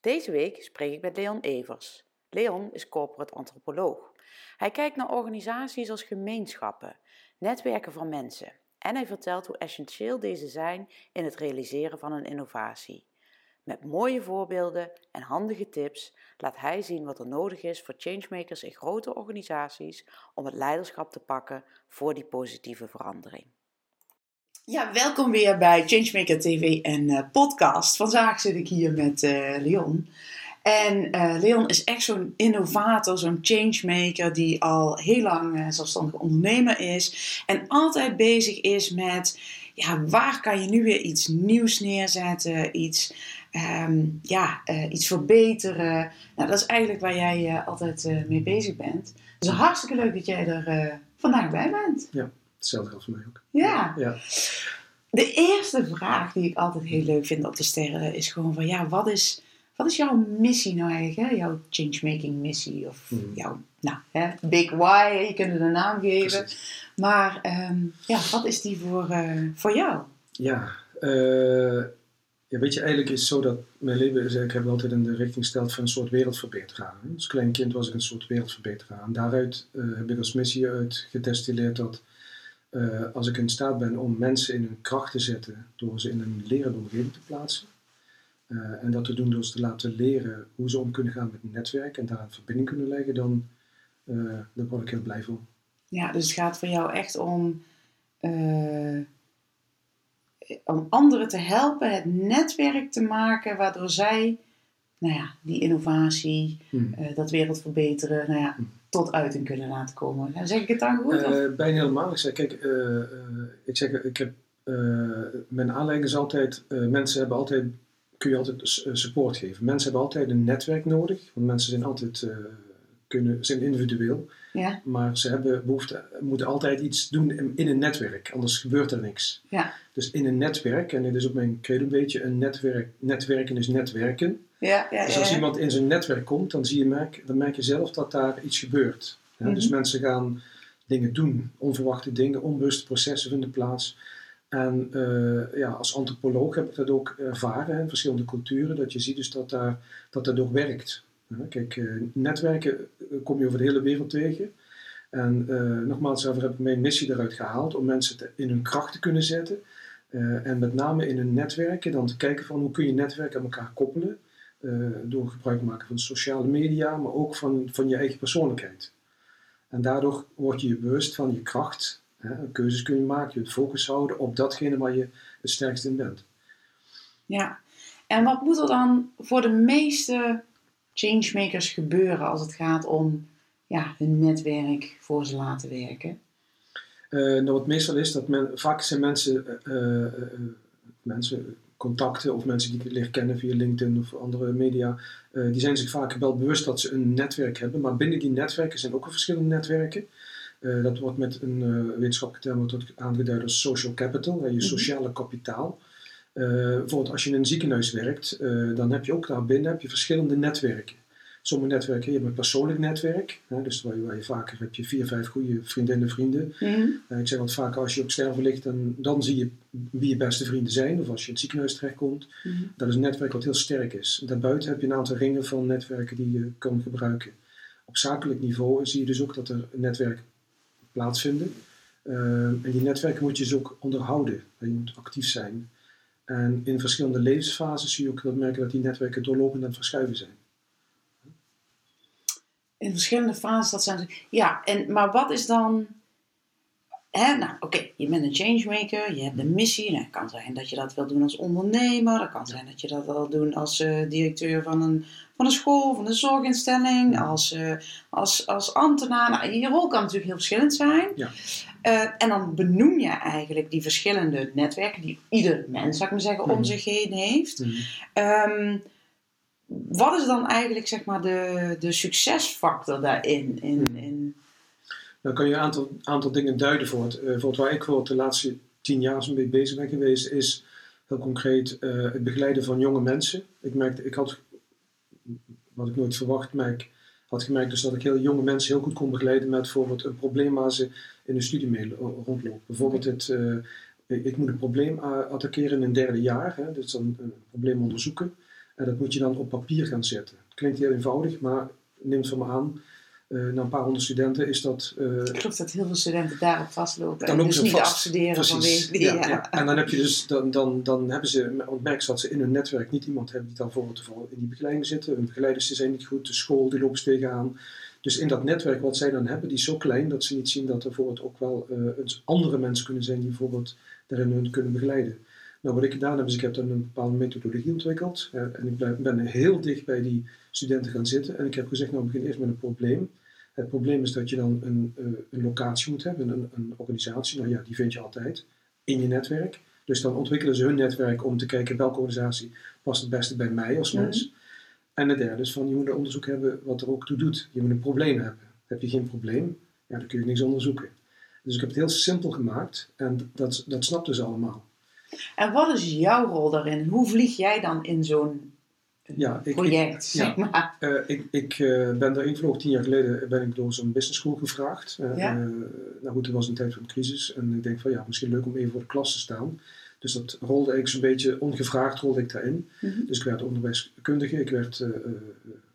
Deze week spreek ik met Leon Evers. Leon is corporate antropoloog. Hij kijkt naar organisaties als gemeenschappen, netwerken van mensen en hij vertelt hoe essentieel deze zijn in het realiseren van een innovatie. Met mooie voorbeelden en handige tips laat hij zien wat er nodig is voor changemakers in grote organisaties om het leiderschap te pakken voor die positieve verandering. Ja, welkom weer bij Changemaker TV en uh, podcast. Vandaag zit ik hier met uh, Leon. En uh, Leon is echt zo'n innovator, zo'n changemaker die al heel lang zelfstandig ondernemer is. En altijd bezig is met, ja, waar kan je nu weer iets nieuws neerzetten, iets, um, ja, iets verbeteren. Nou, dat is eigenlijk waar jij altijd mee bezig bent. Dus hartstikke leuk dat jij er vandaag bij bent. Ja. Hetzelfde geldt voor mij ook. Ja. ja. De eerste vraag die ik altijd heel leuk vind om te stellen is gewoon van ja, wat is, wat is jouw missie nou eigenlijk? Hè? Jouw changemaking missie of hmm. jouw nou, hè, big why, je kunt het een naam geven. Maar um, ja, wat is die voor, uh, voor jou? Ja, uh, ja, weet je, eigenlijk is het zo dat mijn leven is, ik heb altijd in de richting gesteld van een soort wereldverbeteraar. Als klein kind was ik een soort wereldverbeteraar. En daaruit uh, heb ik als missie uit gedestilleerd dat uh, als ik in staat ben om mensen in hun kracht te zetten door ze in een lerende omgeving te plaatsen. Uh, en dat te doen door ze te laten leren hoe ze om kunnen gaan met netwerk en daar een verbinding kunnen leggen, dan uh, daar word ik heel blij van. Ja, dus het gaat voor jou echt om, om anderen te helpen het netwerk te maken waardoor zij nou ja, die innovatie, hmm. dat wereld verbeteren, nou ja, hmm tot uiting kunnen laten komen. Zeg ik het dan goed? Uh, bijna helemaal. Ik zeg, kijk, uh, ik zeg, ik heb, mijn aanleiding is altijd, mensen hebben altijd, kun je altijd support geven. Mensen hebben altijd een netwerk nodig, want mensen zijn altijd, kunnen, zijn individueel. Ja. Maar ze hebben behoefte, moeten altijd iets doen in, in, een netwerk, anders gebeurt er niks. Ja. Dus in een netwerk, en dit is ook mijn credo een beetje, een netwerk, netwerken is netwerken. Ja, ja, dus als iemand in zijn netwerk komt, dan, zie je merk, dan merk je zelf dat daar iets gebeurt. Dus mhm. mensen gaan dingen doen, onverwachte dingen, onbewuste processen vinden plaats. En uh, ja, als antropoloog heb ik dat ook ervaren in verschillende culturen, dat je ziet dus dat, daar, dat dat ook werkt. kijk, uh, netwerken eh, kom je over de hele wereld tegen. En uh, nogmaals, daarvoor heb ik mijn missie eruit gehaald om mensen te, in hun kracht te kunnen zetten. en met name in hun netwerken dan te kijken van hoe kun je netwerken aan elkaar koppelen. Uh, door gebruik maken van sociale media, maar ook van, van je eigen persoonlijkheid. En daardoor word je je bewust van je kracht, hè, keuzes kun je maken, je het focus houden op datgene waar je het sterkst in bent. Ja, en wat moet er dan voor de meeste changemakers gebeuren als het gaat om ja, hun netwerk voor ze laten werken? Uh, nou, wat meestal is dat men, vaak zijn mensen, uh, mensen contacten of mensen die ik leer kennen via LinkedIn of andere media, uh, die zijn zich vaak wel bewust dat ze een netwerk hebben. Maar binnen die netwerken zijn ook al verschillende netwerken. Uh, dat wordt met een uh, wetenschappelijke term wordt aangeduid als social capital, je mhm. sociale kapitaal. bijvoorbeeld als je in een ziekenhuis werkt, dan heb je ook daar binnen heb je verschillende netwerken. Sommige netwerken, je hebt een persoonlijk netwerk, hè, dus waar je, waar je, vaker heb je vier, vijf goede vriendinnen, vrienden. Mm ik zeg wat vaak, als je op sterven ligt, dan, dan zie je wie je beste vrienden zijn, of als je in het ziekenhuis terechtkomt. Mm Dat is een netwerk wat heel sterk is. Daarbuiten heb je een aantal ringen van netwerken die je kan gebruiken. Op zakelijk niveau zie je dus ook dat er netwerken plaatsvinden. Uh, en die netwerken moet je dus ook onderhouden. Je moet actief zijn. En in verschillende levensfases zie je ook dat merken dat die netwerken doorlopend aan het verschuiven zijn in verschillende fases dat zijn. Ja, en, maar wat is dan. Hè, nou, oké, je bent een changemaker, je hebt een missie. Nou, het kan zijn dat je dat wil doen als ondernemer. Het kan zijn dat je dat wil doen als eh, directeur van een, van een school, van een zorginstelling, als, uh, als, als ambtenaar. Nou, je rol kan natuurlijk heel verschillend zijn. Ja. Uh, en dan benoem je eigenlijk die verschillende netwerken die ieder mens, zou ik maar zeggen, om Mhm. zich heen heeft. Mhm. Ehm, wat is dan eigenlijk zeg maar, de, de succesfactor daarin? In, in, Dan kan je een aantal, aantal dingen duiden voor het. Eh, bijvoorbeeld waar ik voor de laatste tien jaar zo'n beetje bezig ben geweest, is heel concreet eh, het begeleiden van jonge mensen. Ik merkte, ik had, wat ik nooit verwacht, maar ik had gemerkt dus dat ik heel jonge mensen heel goed kon begeleiden met bijvoorbeeld een probleem waar ze in de studie mee lo- rondlopen. Bijvoorbeeld het, eh, ik moet een probleem attackeren in een derde jaar, hè, dus dan een probleem onderzoeken. En dat moet je dan op papier gaan zetten. Het klinkt heel eenvoudig, maar neem het van me aan. eh, na een paar honderd studenten is dat eh, ik geloof dat heel veel studenten daarop vastlopen. Dan en dus ze niet vast. afstuderen Precies. vanwege die. Ja, Ja, ja. En dan heb je dus, dan, dan, dan hebben ze, ze dat ze in hun netwerk niet iemand hebben die dan bijvoorbeeld in die begeleiding zitten. Hun begeleiders zijn niet goed, de school die ze tegenaan. Dus in dat netwerk wat zij dan hebben, die is zo klein dat ze niet zien dat er bijvoorbeeld ook wel eh, andere mensen kunnen zijn die bijvoorbeeld daarin hun kunnen begeleiden. Nou, wat ik gedaan heb, is ik heb dan een bepaalde methodologie ontwikkeld. en ik ben, ben heel dicht bij die studenten gaan zitten. En ik heb gezegd, nou, begin eerst met een probleem. Het probleem is dat je dan een, eh, een locatie moet hebben, een, een organisatie. Nou ja, die vind je altijd in je netwerk. Dus dan ontwikkelen ze hun netwerk om te kijken welke organisatie past het beste bij mij als Mhm. mens. En het derde is van je moet een onderzoek hebben wat er ook toe doet. Je moet een probleem hebben. Heb je geen probleem, ja, dan kun je niks onderzoeken. Dus ik heb het heel simpel gemaakt en dat, dat snapten ze allemaal. En wat is jouw rol daarin? Hoe vlieg jij dan in zo'n eh, Ja, ik- project? ik- ja. maar? Eh, ik ik eh, ben daarin gevlogen. Tien jaar geleden ben ik door zo'n business school gevraagd. Eh, Ja. eh, nou goed, het was een tijd van crisis. En ik denk van ja, misschien leuk om even voor de klas te staan. Dus dat rolde ik zo'n beetje ongevraagd rolde ik daarin. Mhm. Dus ik werd onderwijskundige, ik werd eh, eh,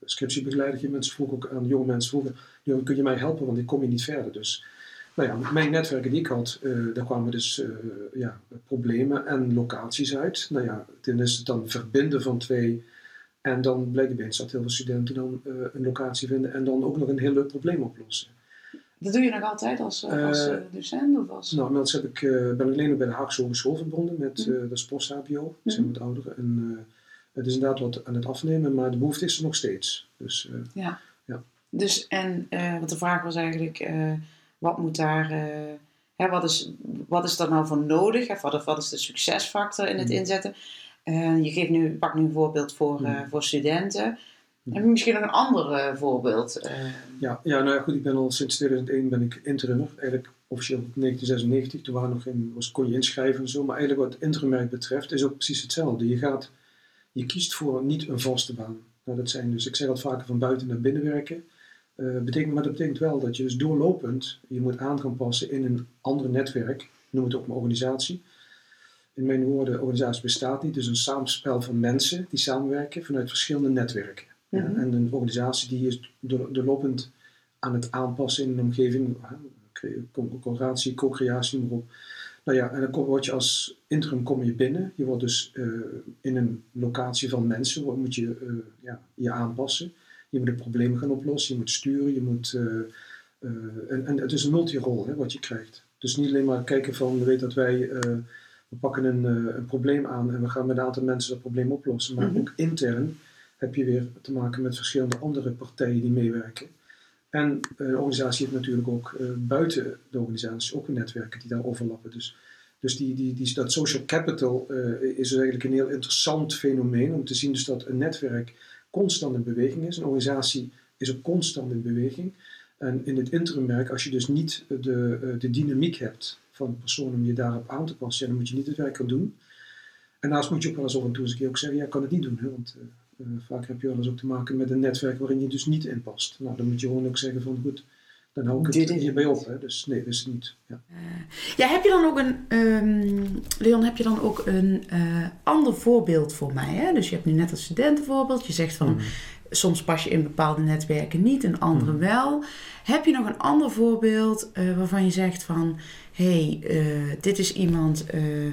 scriptiebegeleider. Mensen vroegen ook aan jonge mensen vroegen, "Joh, kun je mij helpen, want ik kom hier niet verder. Dus nou ja, met mijn netwerken die ik had, eh, daar kwamen dus eh, ja, problemen en locaties uit. Nou ja, dan is het dan verbinden van twee. En dan bleek opeens dat heel veel studenten dan eh, een locatie vinden en dan ook nog een heel leuk probleem oplossen. Dat doe je nog altijd als, als docent? Of als... Nou, inmiddels heb ik, ben ik alleen nog bij de Haagse Hogeschool verbonden met Mhm. eh dat is post-HBO. Die zijn wat ouderen. En het is inderdaad wat aan het afnemen, maar de behoefte is er nog steeds. Dus Ja. Ja. Dus, en, want de vraag was eigenlijk, wat moet daar, eh, hè, wat, is, wat is daar nou voor nodig? Hè? Wat, wat is de succesfactor in het Mhm. inzetten? Eh, je geeft nu, pak nu een voorbeeld voor, eh, Mhm. voor studenten. Mhm. Heb je misschien nog een ander eh, voorbeeld? Eh, ja, ja, nou ja, goed, ik ben al sinds 2001 ben ik interimmer. Eigenlijk officieel tot 1996. Toen waren nog geen, was, kon je inschrijven en zo. Maar eigenlijk wat interimwerk betreft is ook precies hetzelfde. Je, gaat, je kiest voor niet een vaste baan. Nou, dat zijn dus, ik zeg dat vaker van buiten naar binnen werken. Eh, betekent, maar dat betekent wel dat je dus doorlopend je moet aan gaan passen in een ander netwerk. Noem het ook een organisatie. In mijn woorden, organisatie bestaat niet. Dus een samenspel van mensen die samenwerken vanuit verschillende netwerken. Ja, Mhm. en een organisatie die is door- doorlopend aan het aanpassen in een omgeving, hè, cre- co- collaboratie, co-creatie, maar op. Nou ja, en dan kom- word je als interim kom je binnen. Je wordt dus eh, in een locatie van mensen, moet je eh, ja, je aanpassen. Je moet de problemen gaan oplossen, je moet sturen, je moet... eh, eh, en, en het is een multirol hè, wat je krijgt. Dus niet alleen maar kijken van, we weten dat wij... eh, we pakken een, een probleem aan en we gaan met een aantal mensen dat probleem oplossen. Maar Mhm. ook intern heb je weer te maken met verschillende andere partijen die meewerken. En de organisatie heeft natuurlijk ook buiten de organisatie ook netwerken die daar overlappen. Dus, dus die, die, die, dat social capital eh, is eigenlijk een heel interessant fenomeen om te zien dus dat een netwerk constant in beweging is. Een organisatie is ook constant in beweging. En in het interimwerk, als je dus niet de, eh, de dynamiek hebt van de persoon om je daarop aan te passen, dan moet je niet het werk gaan doen. En daarnaast moet je ook wel eens af en toe eens een keer ook zeggen, ja, ik kan het niet doen. Hè? Want eh, eh, vaak heb je wel eens ook te maken met een netwerk waarin je dus niet in past. Nou, dan moet je gewoon ook zeggen van, goed, dan hou ik Dit het het. op. Hè? Dus nee, dat is het niet. Ja. Ja, heb je dan ook een, ehm, Leon, heb je dan ook een eh, ander voorbeeld voor mij? Hè? Dus je hebt nu net een studentenvoorbeeld. Je zegt van, Mhm. soms pas je in bepaalde netwerken niet, in andere Mhm. wel. Heb je nog een ander voorbeeld eh, waarvan je zegt van, hé, hey, eh, dit is iemand eh, eh,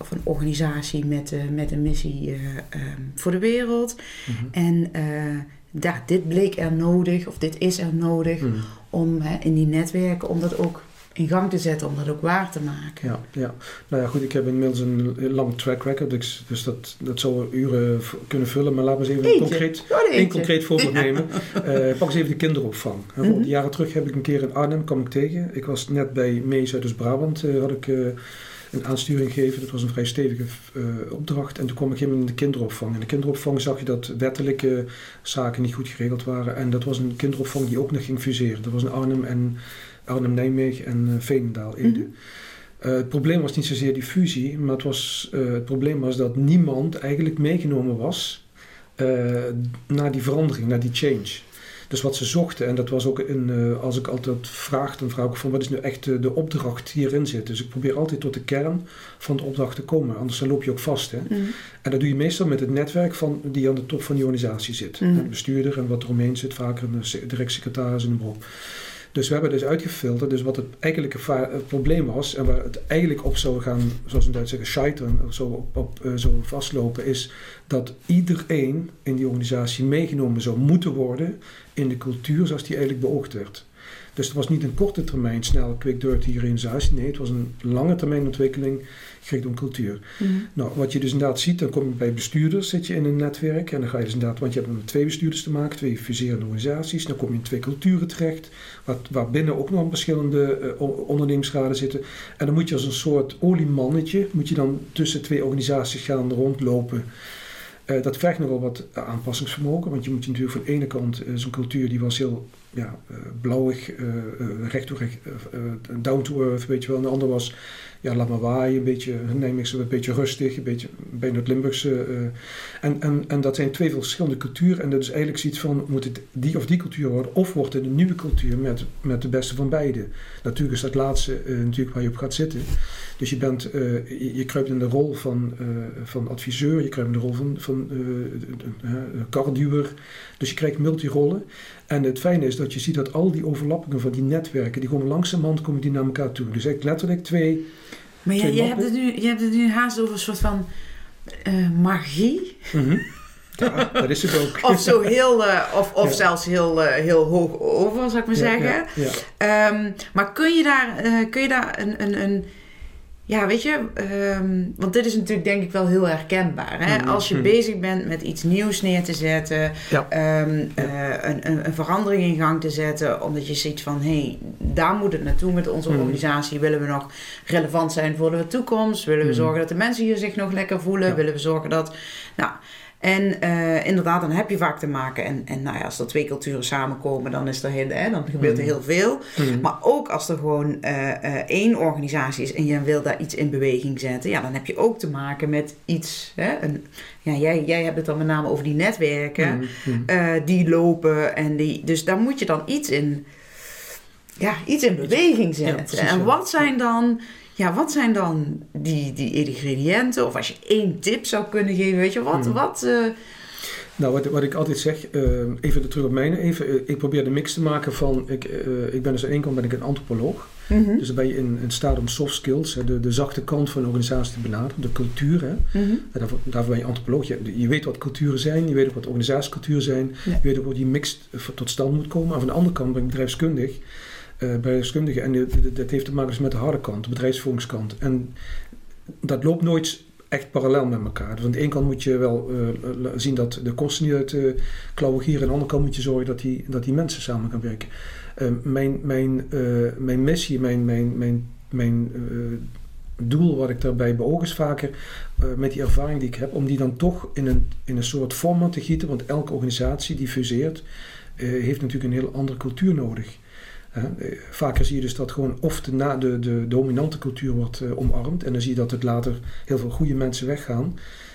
of een organisatie met, eh, met een missie eh, ehm, voor de wereld. Mhm. En eh, daar, dit bleek er nodig, of dit is er nodig. Om hè, in die netwerken, om dat ook in gang te zetten om dat ook waar te maken. Ja, ja. Nou ja, goed, ik heb inmiddels een lang track record, dus dus dat, dat zou uren kunnen vullen. Maar laten we eens even een concreet, Oh, concreet voorbeeld nemen. Eh, pak eens even de kinderopvang. Hè, Mhm. Jaren terug heb ik een keer in Arnhem, kwam ik tegen. Ik was net bij Mees uit Brabant, eh, had ik eh, een aansturing gegeven. Dat was een vrij stevige eh, opdracht. En toen kwam ik in de kinderopvang. In de kinderopvang zag je dat wettelijke zaken niet goed geregeld waren. En dat was een kinderopvang die ook nog ging fuseren. Dat was in Arnhem en Arnhem-Nijmegen en eh, Veenendaal, Ede. Eh, het probleem was niet zozeer die fusie, maar het, was, het probleem was dat niemand eigenlijk meegenomen was naar die verandering, naar die change. Dus wat ze zochten, en dat was ook in, eh, als ik altijd vraag, dan vraag ik van wat is nu echt de, opdracht die erin zit. Dus ik probeer altijd tot de kern van de opdracht te komen, anders dan loop je ook vast. Hè? Mhm. En dat doe je meestal met het netwerk van, die aan de top van die organisatie zit. Mhm. De bestuurder en wat eromheen zit, vaker een se- direct secretaris en een op. Dus we hebben dus uitgefilterd, dus wat het eigenlijke het probleem was en waar het eigenlijk op zou gaan, zoals in Duits zeggen, scheiteren, of zo, op, eh, zo vastlopen, is dat iedereen in die organisatie meegenomen zou moeten worden in de cultuur zoals die eigenlijk beoogd werd. Dus het was niet een korte termijn, snel, quick dirty organisatie. Nee, het was een lange termijn ontwikkeling gericht om cultuur. Mhm. Nou, wat je dus inderdaad ziet, dan kom je bij bestuurders, zit je in een netwerk. En dan ga je dus inderdaad, want je hebt met twee bestuurders te maken, twee fuserende organisaties. Dan kom je in twee culturen terecht, waar, waar binnen ook nog verschillende o- ondernemingsraden zitten. En dan moet je als een soort oliemannetje, moet je dan tussen twee organisaties gaan rondlopen. Eh, dat vergt nogal wat aanpassingsvermogen, want je moet je natuurlijk van de ene kant, eh, zo'n cultuur die was heel ja, eh, blauwig, eh, eh, recht toe recht, eh, eh, down to earth, weet je wel. En de andere was, ja, laat maar waaien, een beetje Nijmeegse, een beetje rustig, een beetje bijna het Limburgse. eh. en, en, en dat zijn twee verschillende culturen. En dat is eigenlijk zoiets van, moet het die of die cultuur worden, of wordt het een nieuwe cultuur met, met de beste van beide. Natuurlijk is dat laatste eh, natuurlijk waar je op gaat zitten. Dus je, bent, eh, je, kruipt in de rol van, eh, van adviseur, je kruipt in de rol van, van eh, karduwer. Dus je krijgt multirollen. En het fijne is dat je ziet dat al die overlappingen van die netwerken, die komen langzamerhand komen die naar elkaar toe. Dus eigenlijk letterlijk twee. Maar je, Twee je, hebt het nu, je hebt het nu haast over een soort van magie. Ja, dat is het ook. Of zo heel, of, of Ja. zelfs heel, heel hoog over, zou ik maar Ja, zeggen. Ehm, maar kun je daar, kun je daar een, een, een ja, weet je, ehm, want dit is natuurlijk denk ik wel heel herkenbaar. Hè? Mhm, Als je mhm. bezig bent met iets nieuws neer te zetten, Ja. ehm, eh, een, een, een verandering in gang te zetten, omdat je ziet van hé, hey, daar moet het naartoe met onze Mhm. organisatie. Willen we nog relevant zijn voor de toekomst? Willen we zorgen dat de mensen hier zich nog lekker voelen? Ja. Willen we zorgen dat. Nou, en eh, inderdaad, dan heb je vaak te maken. En, en nou ja, als er twee culturen samenkomen, dan, is er heel, hè, dan gebeurt er Mhm. heel veel. Mhm. Maar ook als er gewoon eh, eh, één organisatie is en je wil daar iets in beweging zetten, ja, dan heb je ook te maken met iets. Hè, een, ja, jij, jij hebt het dan met name over die netwerken eh, die lopen. En die, dus daar moet je dan iets in, ja, iets in beweging Ja, zetten. precies, en wat zijn dan. Ja, wat zijn dan die, die ingrediënten? Of als je één tip zou kunnen geven, weet je, wat, Mhm. wat eh, Nou, wat, wat ik altijd zeg, eh, even terug op mijn even. eh, ik probeer de mix te maken van, ik, ik ben dus aan de ene kant ben ik een antropoloog. mhm, Dus dan ben je in, in staat om soft skills, hè, de, de zachte kant van een organisatie te benaderen, de cultuur. Hè. mhm. En Daarvoor, daarvoor ben je antropoloog. Je, je weet wat culturen zijn, je weet ook wat organisatieculturen zijn, Ja. je weet ook hoe die mix tot stand moet komen. En van de andere kant ben ik bedrijfskundig, eh bedrijfskundige en dit- dit- dat heeft te maken dus met de harde kant, de bedrijfsvoeringskant. En dat loopt nooit echt parallel met elkaar. Dus aan de ene kant moet je wel eh, zien dat de kosten niet uit de klauwen gieren. Aan de andere kant moet je zorgen dat die, dat die mensen samen gaan werken. Eh, mijn, mijn, eh, mijn missie, mijn, mijn, mijn, mijn eh, doel wat ik daarbij beoog is vaker eh, met die ervaring die ik heb, om die dan toch in een, in een soort format te gieten. Want elke organisatie die fuseert, eh, heeft natuurlijk een heel andere cultuur nodig. Eh, vaker zie je dus dat gewoon of de, na, de, de dominante cultuur wordt eh, omarmd. En dan zie je dat het later heel veel goede mensen weggaan.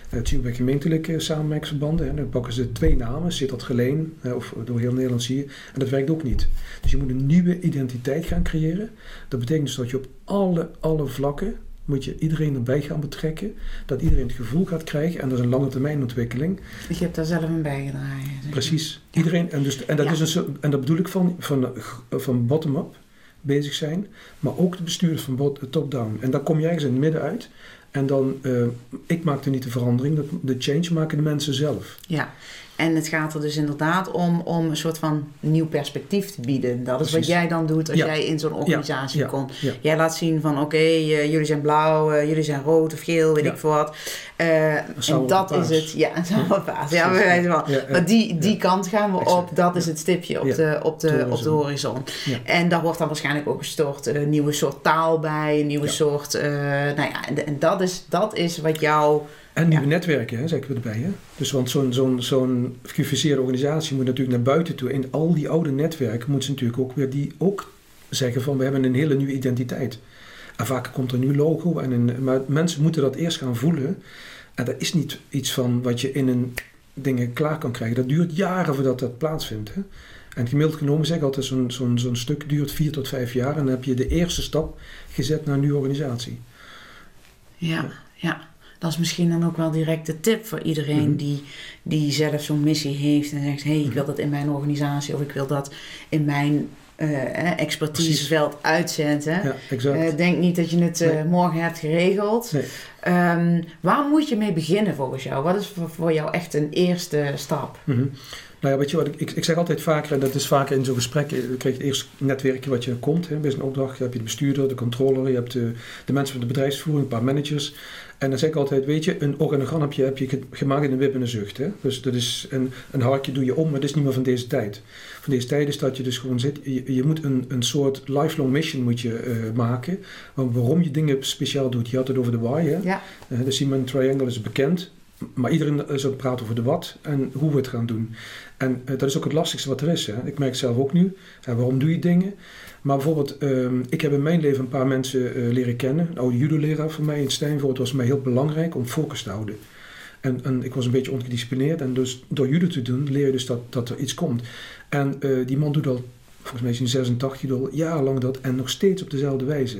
Eh, dat zien we bij gemeentelijke samenwerkingsverbanden. Hè. Dan pakken ze twee namen, zit dat geleen, eh, of door heel Nederland zie je. En dat werkt ook niet. Dus je moet een nieuwe identiteit gaan creëren. Dat betekent dus dat je op alle, alle vlakken moet je iedereen erbij gaan betrekken. Dat iedereen het gevoel gaat krijgen. En dat is een lange termijn ontwikkeling. Je hebt daar zelf een bijgedragen. zeg. Precies. Iedereen, en, dus, en, dat Ja. is een, en dat bedoel ik van, van, van bottom-up bezig zijn. Maar ook de bestuurders van top-down. En dan kom je ergens in het midden uit. En dan, eh, ik maakte niet de verandering. De, de change maken de mensen zelf. Ja, En het gaat er dus inderdaad om, om een soort van nieuw perspectief te bieden. Dat is wat jij dan doet als Ja. jij in zo'n organisatie ja, komt. Jij laat zien van oké, eh, jullie zijn blauw, eh, jullie zijn rood of geel, weet ik veel wat. Eh, en dat is het. Ja, een paas. Ja, van. Ja, ja. Maar die, die kant gaan we Exact. op. Dat is het stipje op, de, op, de, op de horizon. En daar wordt dan waarschijnlijk ook gestort een nieuwe soort taal bij, een nieuwe soort. nou ja, en, en dat, is, dat is wat jou. En nieuwe Ja. netwerken, hè, zeggen we erbij. Hè? Dus want zo'n zo'n zo'n gefuseerde organisatie moet natuurlijk naar buiten toe. In al die oude netwerken moeten ze natuurlijk ook weer die ook zeggen van we hebben een hele nieuwe identiteit. En vaak komt er een nieuw logo. En een, maar mensen moeten dat eerst gaan voelen. En dat is niet iets van wat je in een dingen klaar kan krijgen. Dat duurt jaren voordat dat plaatsvindt. Hè? En gemiddeld genomen zeg ik altijd zo'n zo'n zo'n stuk duurt vier tot vijf jaar. En dan heb je de eerste stap gezet naar een nieuwe organisatie. Ja, ja. Dat is misschien dan ook wel direct de tip voor iedereen Mhm. die, die zelf zo'n missie heeft en zegt: hé, hey, ik wil dat in mijn organisatie of ik wil dat in mijn eh, expertiseveld uitzetten. Ja, exact. Eh, denk niet dat je het eh, Nee. morgen hebt geregeld. Nee. Ehm, waar moet je mee beginnen volgens jou? Wat is voor, voor jou echt een eerste stap? Mhm. Nou ja, weet je wat, ik, ik, zeg altijd vaker, en dat is vaker in zo'n gesprek, je het eerst netwerkje wat je komt. Hè, bij een opdracht, je hebt je de bestuurder, de controller, je hebt de, de mensen van de bedrijfsvoering, een paar managers. En dan zeg ik altijd, weet je, een organogram heb je, heb je ge- gemaakt in een wip en een zucht. Hè? Dus dat is een, een harkje doe je om, maar dat is niet meer van deze tijd. Van deze tijd is dat je dus gewoon zit, je, je moet een, een soort lifelong mission moet je, eh, maken. Want waarom je dingen speciaal doet. Je had het over de why, hè? Ja. Eh, de Simon Triangle is bekend. Maar iedereen is aan het praten over de wat en hoe we het gaan doen. En eh, dat is ook het lastigste wat er is. Hè. Ik merk het zelf ook nu. Waarom doe je dingen? Maar bijvoorbeeld, ehm, ik heb in mijn leven een paar mensen eh, leren kennen. Een oude judo-leraar van mij in Stijnvoort was mij heel belangrijk om focus te houden. En, en ik was een beetje ongedisciplineerd. En dus door judo te doen leer je dus dat, dat er iets komt. En eh, die man doet al, volgens mij is hij 86, doet al jarenlang dat. En nog steeds op dezelfde wijze.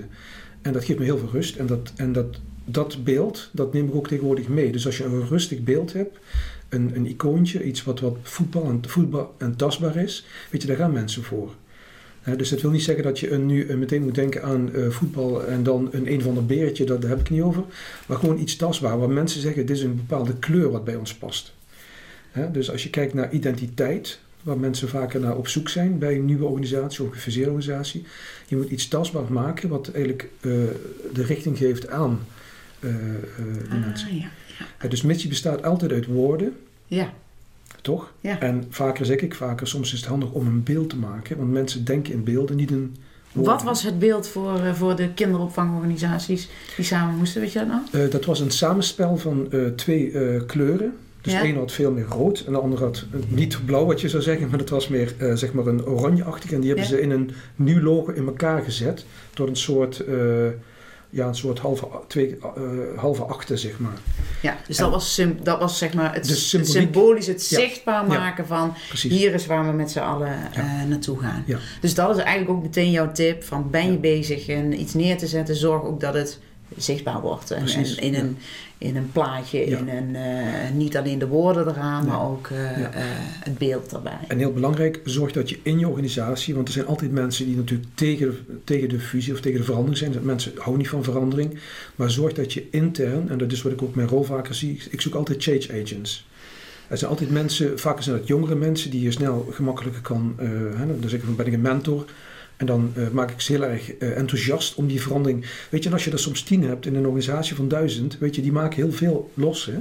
En dat geeft me heel veel rust. En dat, en dat, dat beeld, dat neem ik ook tegenwoordig mee. Dus als je een rustig beeld hebt, een, een icoontje, iets wat, wat voetbal, en, voetbal en tastbaar is, weet je, daar gaan mensen voor. Dus dat wil niet zeggen dat je een, nu eh, meteen moet denken aan eh, voetbal en dan een een of ander beertje, dat, daar heb ik niet over. Maar gewoon iets tastbaar, waar mensen zeggen, dit is een bepaalde kleur wat bij ons past. Dus als je kijkt naar identiteit, waar mensen vaker naar op zoek zijn bij een nieuwe organisatie of een gefuseerde organisatie, je moet iets tastbaar maken wat eigenlijk eh, de richting geeft aan eh, eh, die mensen. Ah, ja. Hè, dus missie bestaat altijd uit woorden, ja. Toch? Ja. En vaker zeg ik vaker, soms is het handig om een beeld te maken, want mensen denken in beelden, niet in woorden. Wat was het beeld voor, eh, voor de kinderopvangorganisaties die samen moesten? Weet je dat nog? Eh, dat was een samenspel van eh, twee kleuren. Dus Ja. de ene had veel meer rood en de andere had niet blauw wat je zou zeggen, maar dat was meer zeg maar een oranjeachtig. En die hebben Ja. ze in een nieuw logo in elkaar gezet door een soort, ja, een soort halve, twee, eh, halve achten zeg maar. Ja, dus En- dat was, dat was zeg maar het, symbolisch, het zichtbaar Ja. maken van Precies. hier is waar we met z'n allen eh, naartoe gaan. Dus dat is eigenlijk ook meteen jouw tip van ben je bezig en iets neer te zetten, zorg ook dat het zichtbaar wordt. En, Precies, en in, ja. een, in een plaatje, Ja. in een, eh, niet alleen de woorden eraan, maar ook eh, Ja. eh, het beeld erbij. En heel belangrijk, zorg dat je in je organisatie, want er zijn altijd mensen die natuurlijk tegen, tegen de fusie of tegen de verandering zijn. Mensen houden niet van verandering. Maar zorg dat je intern, en dat is wat ik ook mijn rol vaker zie, ik zoek altijd change agents. Er zijn altijd mensen, vaak zijn dat jongere mensen die je snel gemakkelijker kan, eh, hè, dan zeg ik van ben ik een mentor. En dan eh, maak ik ze heel erg eh, enthousiast om die verandering. Weet je, en als je er soms tien hebt in een organisatie van duizend, weet je, die maken heel veel los. Hè?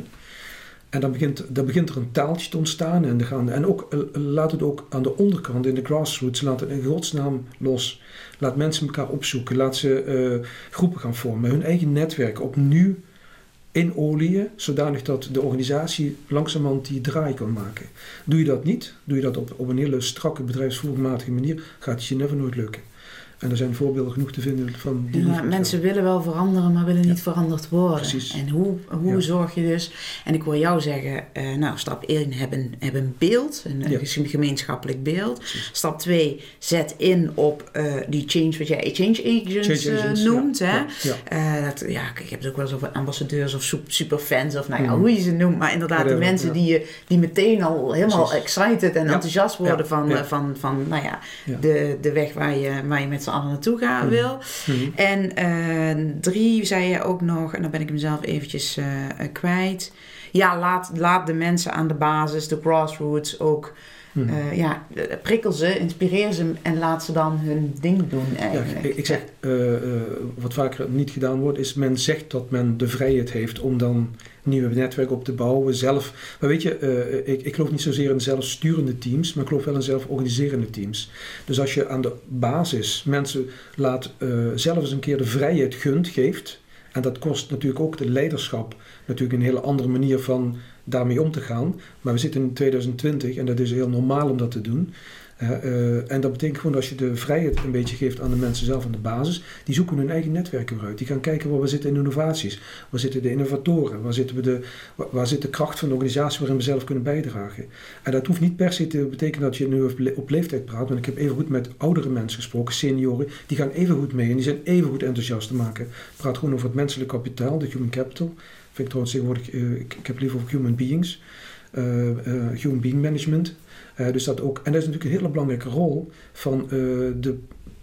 En dan begint, dan begint er een taaltje te ontstaan. En, gaan, en ook, eh, laat het ook aan de onderkant, in de grassroots, laat het in godsnaam los. Laat mensen elkaar opzoeken. Laat ze groepen gaan vormen. Hun eigen netwerk opnieuw inolieën, zodanig dat de organisatie langzamerhand die draai kan maken. Doe je dat niet, doe je dat op, op een hele strakke bedrijfsvoermatige manier, gaat het je never nooit lukken. En er zijn voorbeelden genoeg te vinden van die. Ja, mensen willen wel veranderen, maar willen niet veranderd worden. Precies. En hoe, hoe Ja. zorg je dus... En ik hoor jou zeggen, eh, nou, stap 1, heb een, heb een beeld, een, een gemeenschappelijk beeld. Precies. Stap 2, zet in op eh, die change, wat jij change agents, Change eh, noemt. ja. Hè? Dat, ja, ik heb het ook wel eens over ambassadeurs of sup- superfans of nou ja, Mhm. hoe je ze noemt. Maar inderdaad, de mensen die, je, die meteen al helemaal Precies. excited en enthousiast worden. Van, van, van nou ja, Ja. De, de weg waar je, waar je met z'n allen naartoe gaan Mhm. wil. Mhm. En eh, drie zei je ook nog, en dan ben ik hem zelf eventjes eh, kwijt. Ja, laat, laat de mensen aan de basis, de grassroots ook. Mhm. eh, ja, prikkel ze, inspireer ze en laat ze dan hun ding doen Ja, eigenlijk. ik, ik zeg, eh, eh, wat vaker niet gedaan wordt, is men zegt dat men de vrijheid heeft om dan nieuwe netwerken op te bouwen, zelf. Maar weet je, ik, ik geloof niet zozeer in zelfsturende teams, maar ik geloof wel in zelforganiserende teams. Dus als je aan de basis mensen laat zelf eens een keer de vrijheid gunt, geeft, en dat kost natuurlijk ook de leiderschap, natuurlijk een hele andere manier van daarmee om te gaan. Maar we zitten in 2020 en dat is heel normaal om dat te doen. Eh, eh, en dat betekent gewoon als je de vrijheid een beetje geeft aan de mensen zelf aan de basis, die zoeken hun eigen netwerken weer uit. Die gaan kijken waar we zitten in innovaties. Waar zitten de innovatoren? Waar, zitten we de, waar, zit de kracht van de organisatie waarin we zelf kunnen bijdragen? En dat hoeft niet per se te betekenen dat je nu op, le- op leeftijd praat. Want ik heb even goed met oudere mensen gesproken, senioren. Die gaan even goed mee en die zijn even goed enthousiast te maken. Praat gewoon over het menselijk kapitaal, de human capital. Vind ik trouwens tegenwoordig, eh, ik, ik heb liever over human beings. eh, eh, human being management. Dus dat ook, en dat is natuurlijk een hele belangrijke rol van de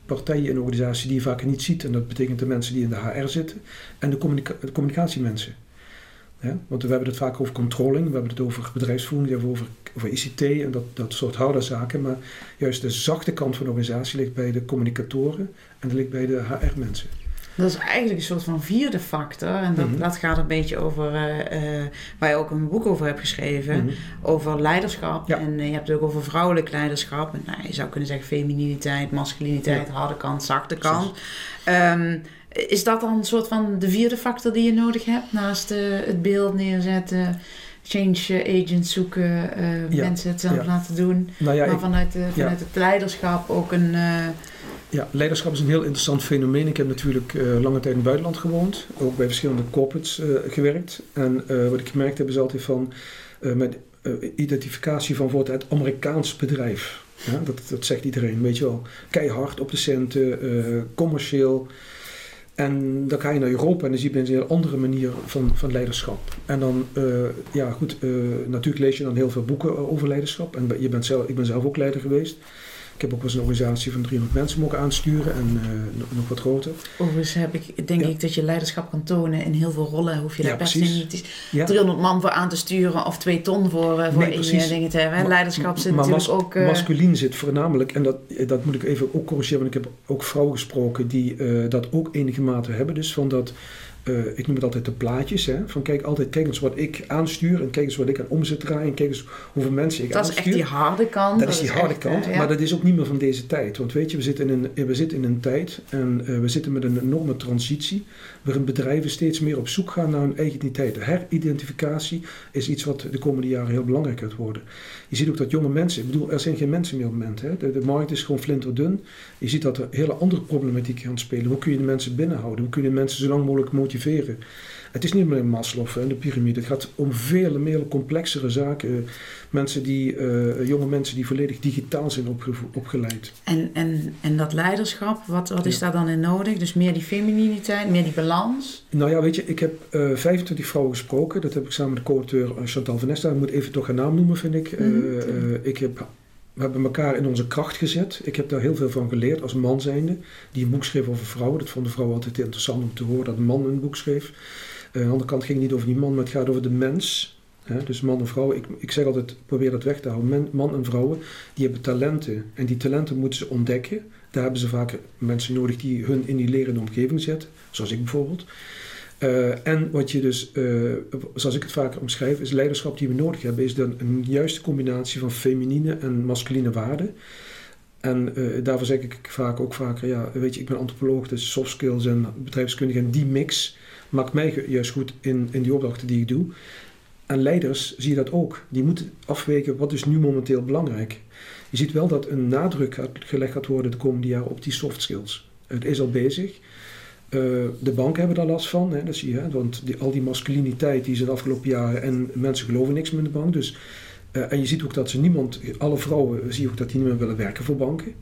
partijen de organisatie die je vaak niet ziet. En dat betekent de mensen die in de HR zitten en de, communica- de communicatiemensen. Ja, want we hebben het vaak over controlling, we hebben het over bedrijfsvoering, we hebben het over, over ICT en dat, dat soort harde zaken. Maar juist de zachte kant van de organisatie ligt bij de communicatoren en dat ligt bij de HR-mensen. Dat is eigenlijk een soort van vierde factor. En dat, Mhm. dat gaat een beetje over, eh, eh, waar je ook een boek over hebt geschreven, Mhm. over leiderschap. Ja. En eh, je hebt het ook over vrouwelijk leiderschap. En, nou, je zou kunnen zeggen femininiteit, masculiniteit, harde kant, zachte kant. Ehm, is dat dan een soort van de vierde factor die je nodig hebt? Naast het beeld neerzetten, change agents zoeken, eh, Ja. mensen het zelf laten doen. Nou maar ik- vanuit, de, vanuit het leiderschap ook een... eh, Ja, leiderschap is een heel interessant fenomeen. Ik heb natuurlijk eh, lange tijd in het buitenland gewoond, ook bij verschillende corporates eh, gewerkt. En eh, wat ik gemerkt heb is altijd van eh, met eh, identificatie van bijvoorbeeld het Amerikaans bedrijf. Ja, dat, dat zegt iedereen, weet je wel. Keihard op de centen, eh, commercieel. En dan ga je naar Europa en dan zie je een heel andere manier van, van leiderschap. En dan, eh, ja goed, eh, natuurlijk lees je dan heel veel boeken over leiderschap. En je bent zelf, ik ben zelf ook leider geweest. Ik heb ook wel eens een organisatie van 300 mensen mogen aansturen en eh, nog, wat groter. Overigens heb ik, denk Ja. ik dat je leiderschap kan tonen in heel veel rollen. Hoef je daar Ja, best precies. niet Ja. 300 man voor aan te sturen of 2 ton voor, eh, voor Nee, eh, ding te hebben. hè. Leiderschap zit maar natuurlijk mas- ook... eh, Masculien zit voornamelijk, en dat, dat moet ik even ook corrigeren, want ik heb ook vrouwen gesproken die dat ook enige mate hebben. Dus van dat, eh, ik noem het altijd de plaatjes, hè, van kijk altijd, kijk eens wat ik aanstuur en kijk eens wat ik aan omzet draai en kijk eens hoeveel mensen ik dat is aanstuur. echt die harde kant. Dat is die harde echt, eh, kant, ja. maar dat is ook niet meer van deze tijd. Want weet je, we zitten in een, we zitten in een tijd en eh, we zitten met een enorme transitie waarin bedrijven steeds meer op zoek gaan naar hun eigen identiteit. De heridentificatie is iets wat de komende jaren heel belangrijk gaat worden. Je ziet ook dat jonge mensen, ik bedoel, er zijn geen mensen meer op het moment. Hè? De, de markt is gewoon flinterdun. Je ziet dat er hele andere problematieken gaan spelen. Hoe kun je de mensen binnenhouden? Hoe kun je de mensen zo lang mogelijk motiveren? Het is niet meer Maslow en de piramide. Het gaat om vele meer complexere zaken. Eh, Mensen die, eh, jonge mensen die volledig digitaal zijn opgeleid. En, en, en dat leiderschap, wat, wat is Ja. daar dan in nodig? Dus meer die femininiteit, meer die balans. Nou ja, weet je, ik heb eh 25 vrouwen gesproken. Dat heb ik samen met de co-auteur eh, Chantal van Nesta. Ik moet even toch haar naam noemen, vind ik. Eh, Mhm. eh, ik heb, we hebben elkaar in onze kracht gezet. Ik heb daar heel veel van geleerd als man zijnde. Die een boek schreef over vrouwen. Dat vonden vrouwen altijd interessant om te horen dat een man een boek schreef. Eh, aan de andere kant ging het niet over die man, maar het gaat over de mens. Hè, dus man en vrouw. Ik, ik zeg altijd, probeer dat weg te houden. Man en vrouwen, die hebben talenten. En die talenten moeten ze ontdekken. Daar hebben ze vaak mensen nodig die hun in die lerende omgeving zetten. Zoals ik bijvoorbeeld. Eh, en wat je dus, eh, zoals ik het vaker omschrijf, is leiderschap die we nodig hebben, is dan een juiste combinatie van feminine en masculine waarden. En daarvoor zeg ik vaak ook vaker, ja, weet je, ik ben antropoloog, dus soft skills en bedrijfskundige en die mix maakt mij juist goed in, in die opdrachten die ik doe. En leiders zie je dat ook. Die moeten afwegen wat is nu momenteel belangrijk. Je ziet wel dat een nadruk gelegd gaat worden de komende jaren op die soft skills. Het is al bezig. Eh, de banken hebben daar last van, hè, dat zie je. Hè, want die, al die masculiniteit die is in de afgelopen jaren en mensen geloven niks meer in de bank. Dus, eh, en je ziet ook dat ze niemand, alle vrouwen, zie je ook dat die niet meer willen werken voor banken.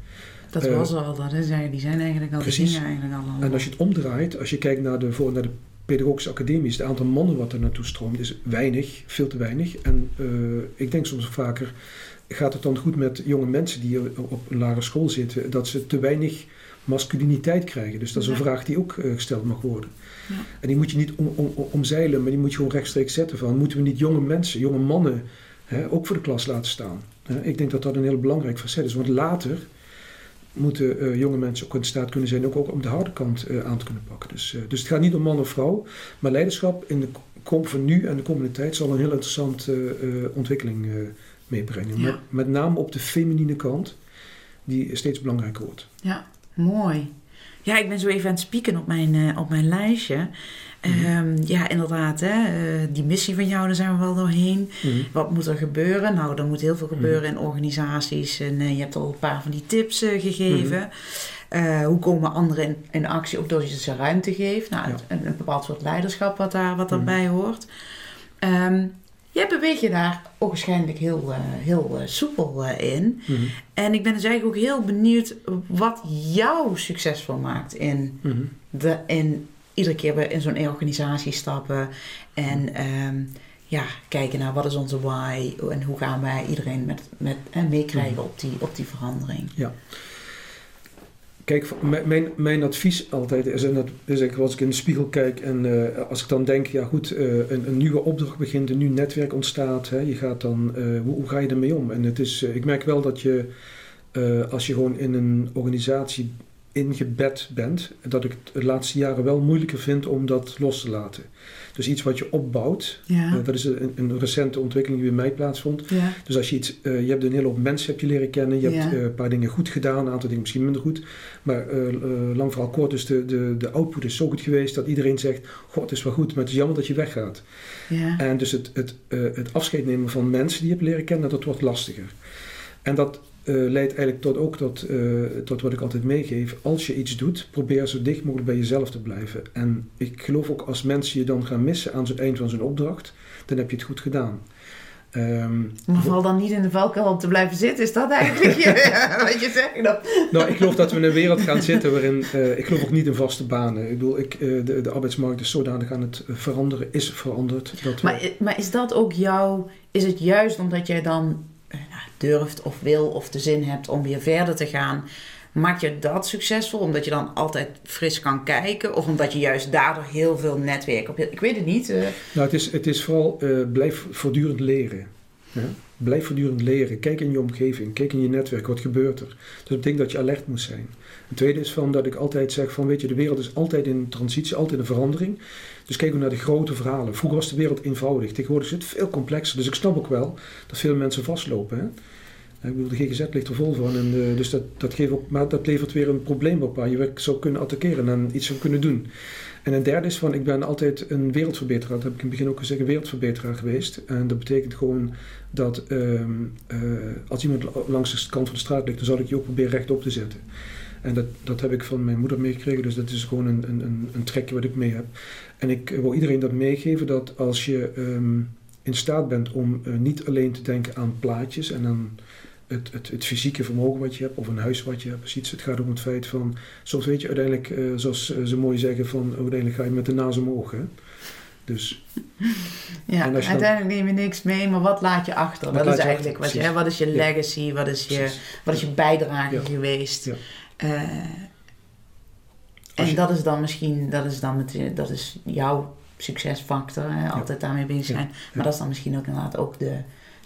Dat Eh, was al, dat is, die zijn eigenlijk al, die precies. dingen eigenlijk al. En als je het omdraait, als je kijkt naar de, voor, naar de pedagogische academies, het aantal mannen wat er naartoe stroomt, is weinig, veel te weinig. En eh, ik denk soms vaker, gaat het dan goed met jonge mensen die op een lagere school zitten, dat ze te weinig masculiniteit krijgen. Dus dat is een Ja. vraag die ook eh, gesteld mag worden. Ja. En die moet je niet om, om, omzeilen, maar die moet je gewoon rechtstreeks zetten van moeten we niet jonge mensen, jonge mannen hè, ook voor de klas laten staan. Ik denk dat dat een heel belangrijk facet is, want later moeten eh, jonge mensen ook in staat kunnen zijn ook, ook om de harde kant eh, aan te kunnen pakken. Dus, eh, dus het gaat niet om man of vrouw, maar leiderschap in de kom van nu en de komende tijd zal een heel interessante ontwikkeling meebrengen. Ja. Met, met name op de feminine kant, die steeds belangrijker wordt. Ja, mooi. Ja, ik ben zo even aan het spieken op mijn, op mijn lijstje. Ehm, ja, inderdaad, hè, eh, die missie van jou, daar zijn we wel doorheen. Wat moet er gebeuren? Nou, er moet heel veel gebeuren in organisaties. En eh, je hebt al een paar van die tips eh, gegeven. Hoe komen anderen in, in actie? Ook doordat je ze ruimte geeft. Nou, Ja. een, een bepaald soort leiderschap wat, daar, wat Mhm. daarbij hoort. Ehm jij beweegt je daar waarschijnlijk heel, heel soepel in. Mhm. En ik ben dus eigenlijk ook heel benieuwd wat jou succesvol maakt in, Mhm. de, in iedere keer weer in zo'n organisatie stappen. En ehm, ja, kijken naar wat is onze why en hoe gaan wij iedereen met, met, en meekrijgen op, die, op die verandering. Kijk, v- mijn- mijn, advies altijd is, en dat is eigenlijk als ik in de spiegel kijk en eh, als ik dan denk, ja goed, eh, een, een nieuwe opdracht begint, een nieuw netwerk ontstaat, hè, je gaat dan, eh, hoe, ga je ermee om? En het is, ik merk wel dat je, als je gewoon in een organisatie ingebed bent, dat ik het de laatste jaren wel moeilijker vind om dat los te laten. Dus iets wat je opbouwt, Ja, eh, dat is een, een recente ontwikkeling die bij mij plaatsvond. ja, Dus als je iets, eh, je hebt een hele hoop mensen heb je leren kennen, je Ja. hebt eh, een paar dingen goed gedaan, een aantal dingen misschien minder goed. Maar lang vooral kort, dus de, de, de output is zo goed geweest dat iedereen zegt, god het is wel goed, maar het is jammer dat je weggaat. ja, En dus het, het, het afscheid nemen van mensen die je hebt leren kennen, dat wordt lastiger. En dat leidt eigenlijk tot ook tot, eh, tot wat ik altijd meegeef. Als je iets doet, probeer zo dicht mogelijk bij jezelf te blijven. En ik geloof ook als mensen je dan gaan missen aan het eind van zo'n opdracht, dan heb je het goed gedaan. Ehm, Maar val dan niet in de valkuil om te blijven zitten. Is dat eigenlijk je, wat je zegt? Dan? Nou, ik geloof dat we in een wereld gaan zitten waarin. eh, ik geloof ook niet in vaste banen. Ik bedoel, ik, eh, de, de arbeidsmarkt is zodanig aan het eh, veranderen, is veranderd. Dat we- Maar, maar is dat ook jouw... Is het juist omdat jij dan eh, durft of wil of de zin hebt om weer verder te gaan... Maakt je dat succesvol? Omdat je dan altijd fris kan kijken? Of omdat je juist daardoor heel veel netwerk op. Ik weet het niet. eh. Nou, het is, het is vooral eh, blijf voortdurend leren. Blijf voortdurend leren. Kijk in je omgeving, kijk in je netwerk, wat gebeurt er. Dus dat betekent dat je alert moet zijn. Het tweede is van dat ik altijd zeg van, weet je, de wereld is altijd in transitie, altijd in verandering. Dus kijk ook naar de grote verhalen. Vroeger was de wereld eenvoudig, tegenwoordig is het veel complexer. Dus ik snap ook wel dat veel mensen vastlopen. Hè? Ik bedoel, de GGZ ligt er vol van. En, eh, dus dat, dat geeft ook, maar dat levert weer een probleem op waar je zou kunnen attackeren en iets zou kunnen doen. En een derde is van, ik ben altijd een wereldverbeteraar, dat heb ik in het begin ook gezegd, een wereldverbeteraar geweest. En dat betekent gewoon dat ehm, eh, als iemand la- langs de kant van de straat ligt, dan zal ik je ook proberen rechtop te zetten. En dat, dat heb ik van mijn moeder meegekregen, dus dat is gewoon een, een, een, een trekje wat ik mee heb. En ik wil iedereen dat meegeven, dat als je ehm, in staat bent om eh, niet alleen te denken aan plaatjes en aan het, het, het fysieke vermogen wat je hebt, of een huis wat je hebt, precies. Het gaat om het feit van, soms weet je uiteindelijk, eh, zoals eh, ze mooi zeggen, van uiteindelijk ga je met de naas omhoog. Hè? Dus Ja, En je dan- uiteindelijk neem je niks mee, maar wat laat je achter? Wat dat is eigenlijk achter, wat je, hè, wat is je Ja. legacy, wat is je, precies. wat is je bijdrage Ja. geweest? Ja. Eh, en je- dat is dan misschien, dat is dan met, dat is jouw succesfactor, hè, altijd daarmee bezig zijn. Maar dat is dan misschien ook inderdaad ook de,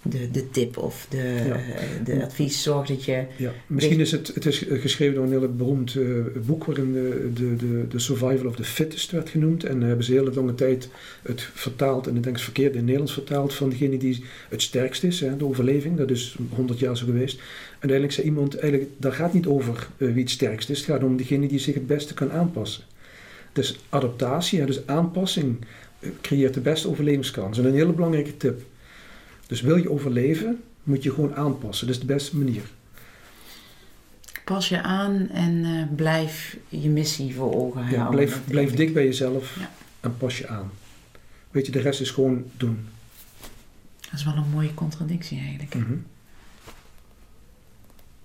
de, de tip of de, Ja. eh, de advies. Zorg dat je, Ja, misschien is het, het is geschreven door een heel beroemd eh, boek waarin de, de, de, de survival of the fittest werd genoemd. En hebben ze heel lange tijd het vertaald, en ik denk het verkeerd in het Nederlands vertaald, van degene die het sterkst is, hè, de overleving. Dat is 100 jaar zo geweest. Uiteindelijk zei iemand, eigenlijk, daar gaat niet over eh, wie het sterkst is, het gaat om degene die zich het beste kan aanpassen. Dus adaptatie, hè, dus aanpassing, eh, creëert de beste overlevingskans. En een hele belangrijke tip. Dus wil je overleven, moet je gewoon aanpassen. Dat is de beste manier. pas je aan en eh, blijf je missie voor ogen Ja, houden. blijf, blijf dik bij jezelf Ja. en pas je aan. Weet je, de rest is gewoon doen. Dat is wel een mooie contradictie eigenlijk. Mhm.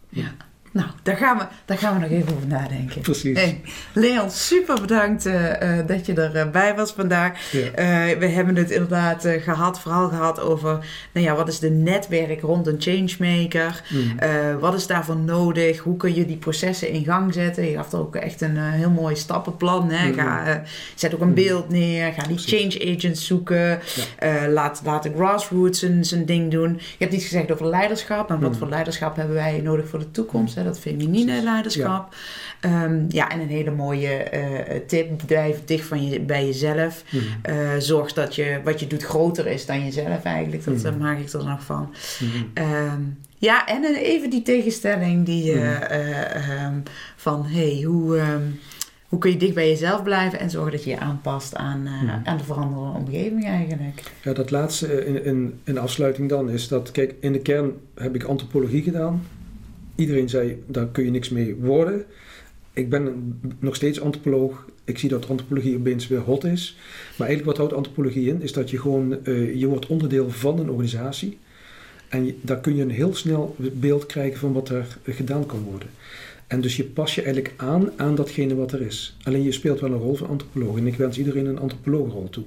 Ja. Nou, daar gaan, we, daar gaan we nog even over nadenken. Precies. Hey, Leon, super bedankt uh, uh, dat je erbij was vandaag. Ja. Uh, we hebben het inderdaad gehad, vooral gehad over nou ja, wat is de netwerk rond een changemaker? Mm. wat is daarvoor nodig? Hoe kun je die processen in gang zetten? Je gaf er ook echt een heel mooi stappenplan. Hè? Mm. Ga, zet ook een mm. beeld neer. Ga die Precies. change agents zoeken. Ja. laat, laat de grassroots zijn, zijn ding doen. Je hebt iets gezegd over leiderschap. Maar wat voor leiderschap hebben wij nodig voor de toekomst? Hè? Dat feminine leiderschap. Ja. Um, ja, en een hele mooie uh, tip. Blijf dicht van je, bij jezelf. Mm. Uh, zorg dat je wat je doet groter is dan jezelf eigenlijk. Dat mm. maak ik er nog van. Mm. Um, ja, en even die tegenstelling die uh, um, van hey, hoe hoe kun je dicht bij jezelf blijven en zorgen dat je je aanpast aan, uh, aan de veranderende omgeving eigenlijk? Ja, dat laatste in, in, in afsluiting dan is dat, kijk, in de kern heb ik antropologie gedaan iedereen zei, daar kun je niks mee worden. Ik ben nog steeds antropoloog. Ik zie dat antropologie opeens weer hot is. Maar eigenlijk wat houdt antropologie in? Is dat je gewoon, uh, je wordt onderdeel van een organisatie. En je, daar kun je een heel snel beeld krijgen van wat er gedaan kan worden. En dus je pas je eigenlijk aan aan datgene wat er is. Alleen je speelt wel een rol van antropoloog. En ik wens iedereen een antropoloogrol toe.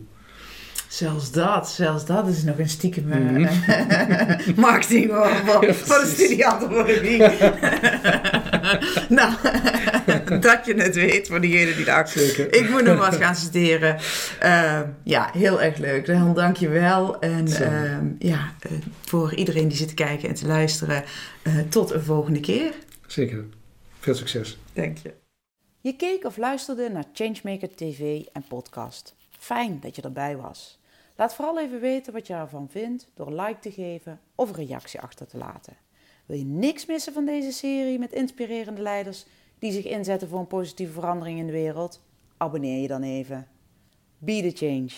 Zelfs dat, zelfs dat is nog een stiekem mm -hmm. marketing voor, ja, voor de antropologie. nou, dat je het weet voor diegenen die daar. Zeker. Ik moet nog wat gaan studeren. Uh, ja, heel erg leuk. Dan dank je wel. En uh, ja, uh, voor iedereen die zit te kijken en te luisteren, tot een volgende keer. Zeker. Veel succes. Dank je. Je keek of luisterde naar Changemaker TV en podcast. Fijn dat je erbij was. Laat vooral even weten wat je ervan vindt door like te geven of een reactie achter te laten. Wil je niks missen van deze serie met inspirerende leiders die zich inzetten voor een positieve verandering in de wereld? Abonneer je dan even. Be the change.